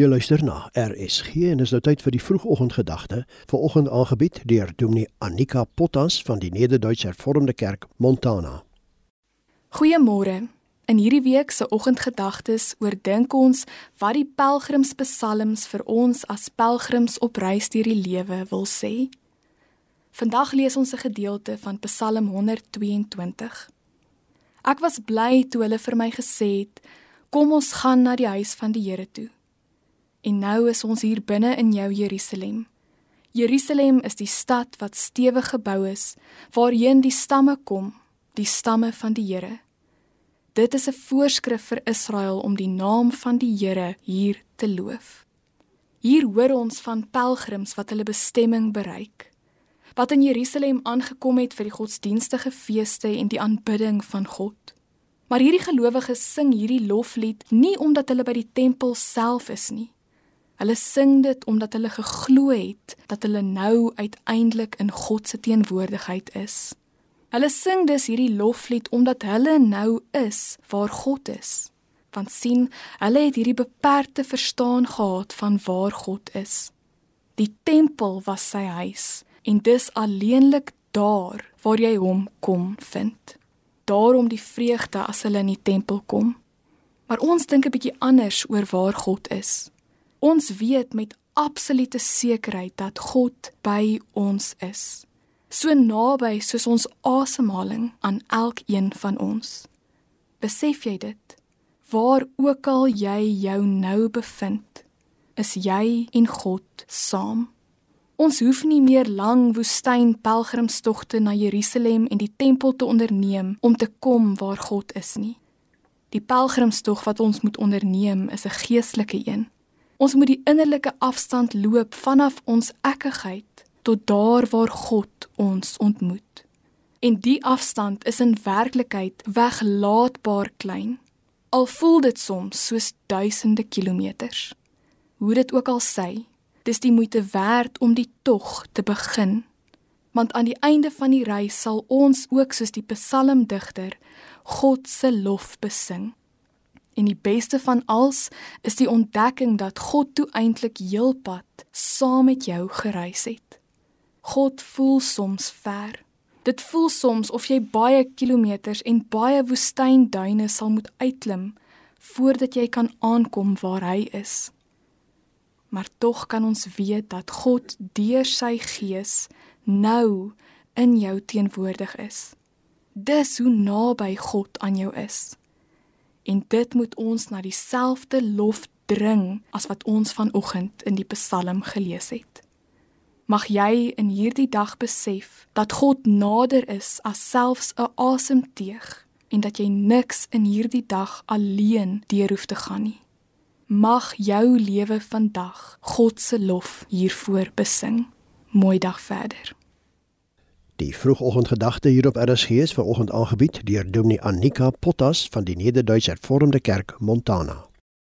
Jy luister na RSG en is nou tyd vir die vroegoggendgedagte, vanoggend aangebied deur Dominee Annika Potas van die Nederduitse Hervormde Kerk Montana. Goeiemôre. In hierdie week se oggendgedagtes oordink ons wat die pelgrimspsalms vir ons as pelgrims op reis deur die lewe wil sê. Vandag lees ons 'n gedeelte van Psalm 122. Ek was bly toe hulle vir my gesê het: "Kom ons gaan na die huis van die Here toe." En nou is ons hier binne in jou Jerusalem. Jerusalem is die stad wat stewig gebou is, waarheen die stamme kom, die stamme van die Here. Dit is 'n voorskrif vir Israel om die naam van die Here hier te loof. Hier hoor ons van pelgrims wat hulle bestemming bereik, wat in Jerusalem aangekom het vir die godsdienstige feeste en die aanbidding van God. Maar hierdie gelowiges sing hierdie loflied nie omdat hulle by die tempel self is nie, Hulle sing dit omdat hulle geglo het dat hulle nou uiteindelik in God se teenwoordigheid is. Hulle sing dus hierdie loflied omdat hulle nou is waar God is. Want sien, hulle het hierdie beperkte verstaan gehad van waar God is. Die tempel was sy huis en dis alleenlik daar waar jy hom kom vind. Daarom die vreugde as hulle in die tempel kom. Maar ons dink 'n bietjie anders oor waar God is. Ons weet met absolute sekerheid dat God by ons is. So naby soos ons asemhaling aan elkeen van ons. Besef jy dit? Waar ook al jy jou nou bevind, is jy en God saam. Ons hoef nie meer lang woestyn pelgrimstogte na Jerusalem en die tempel te onderneem om te kom waar God is nie. Die pelgrimstog wat ons moet onderneem is 'n geestelike een. Ons moet die innerlike afstand loop vanaf ons ekkigheid tot daar waar God ons ontmoet. En die afstand is in werklikheid weglaatbaar klein. Al voel dit soms soos duisende kilometers. Hoe dit ook al sy, dis die moeite werd om die tog te begin. Want aan die einde van die reis sal ons ook soos die psalmdigter God se lof besing. En die beste van alles is die ontdekking dat God toe eintlik heelpad saam met jou gereis het. God voel soms ver. Dit voel soms of jy baie kilometers en baie woestynduine sal moet uitklim voordat jy kan aankom waar hy is. Maar tog kan ons weet dat God deur sy gees nou in jou teenwoordig is. Dis hoe naby God aan jou is en dit moet ons na dieselfde lof dring as wat ons vanoggend in die Psalm gelees het. Mag jy in hierdie dag besef dat God nader is as selfs 'n asemteug en dat jy niks in hierdie dag alleen deur hoef te gaan nie. Mag jou lewe vandag God se lof hiervoor besing. Mooi dag verder. Die vroegoggendgedagte hier op RSG is vanoggend aangebied deur Dominee Annika Potas van die Nederduitse Hervormde Kerk Montana.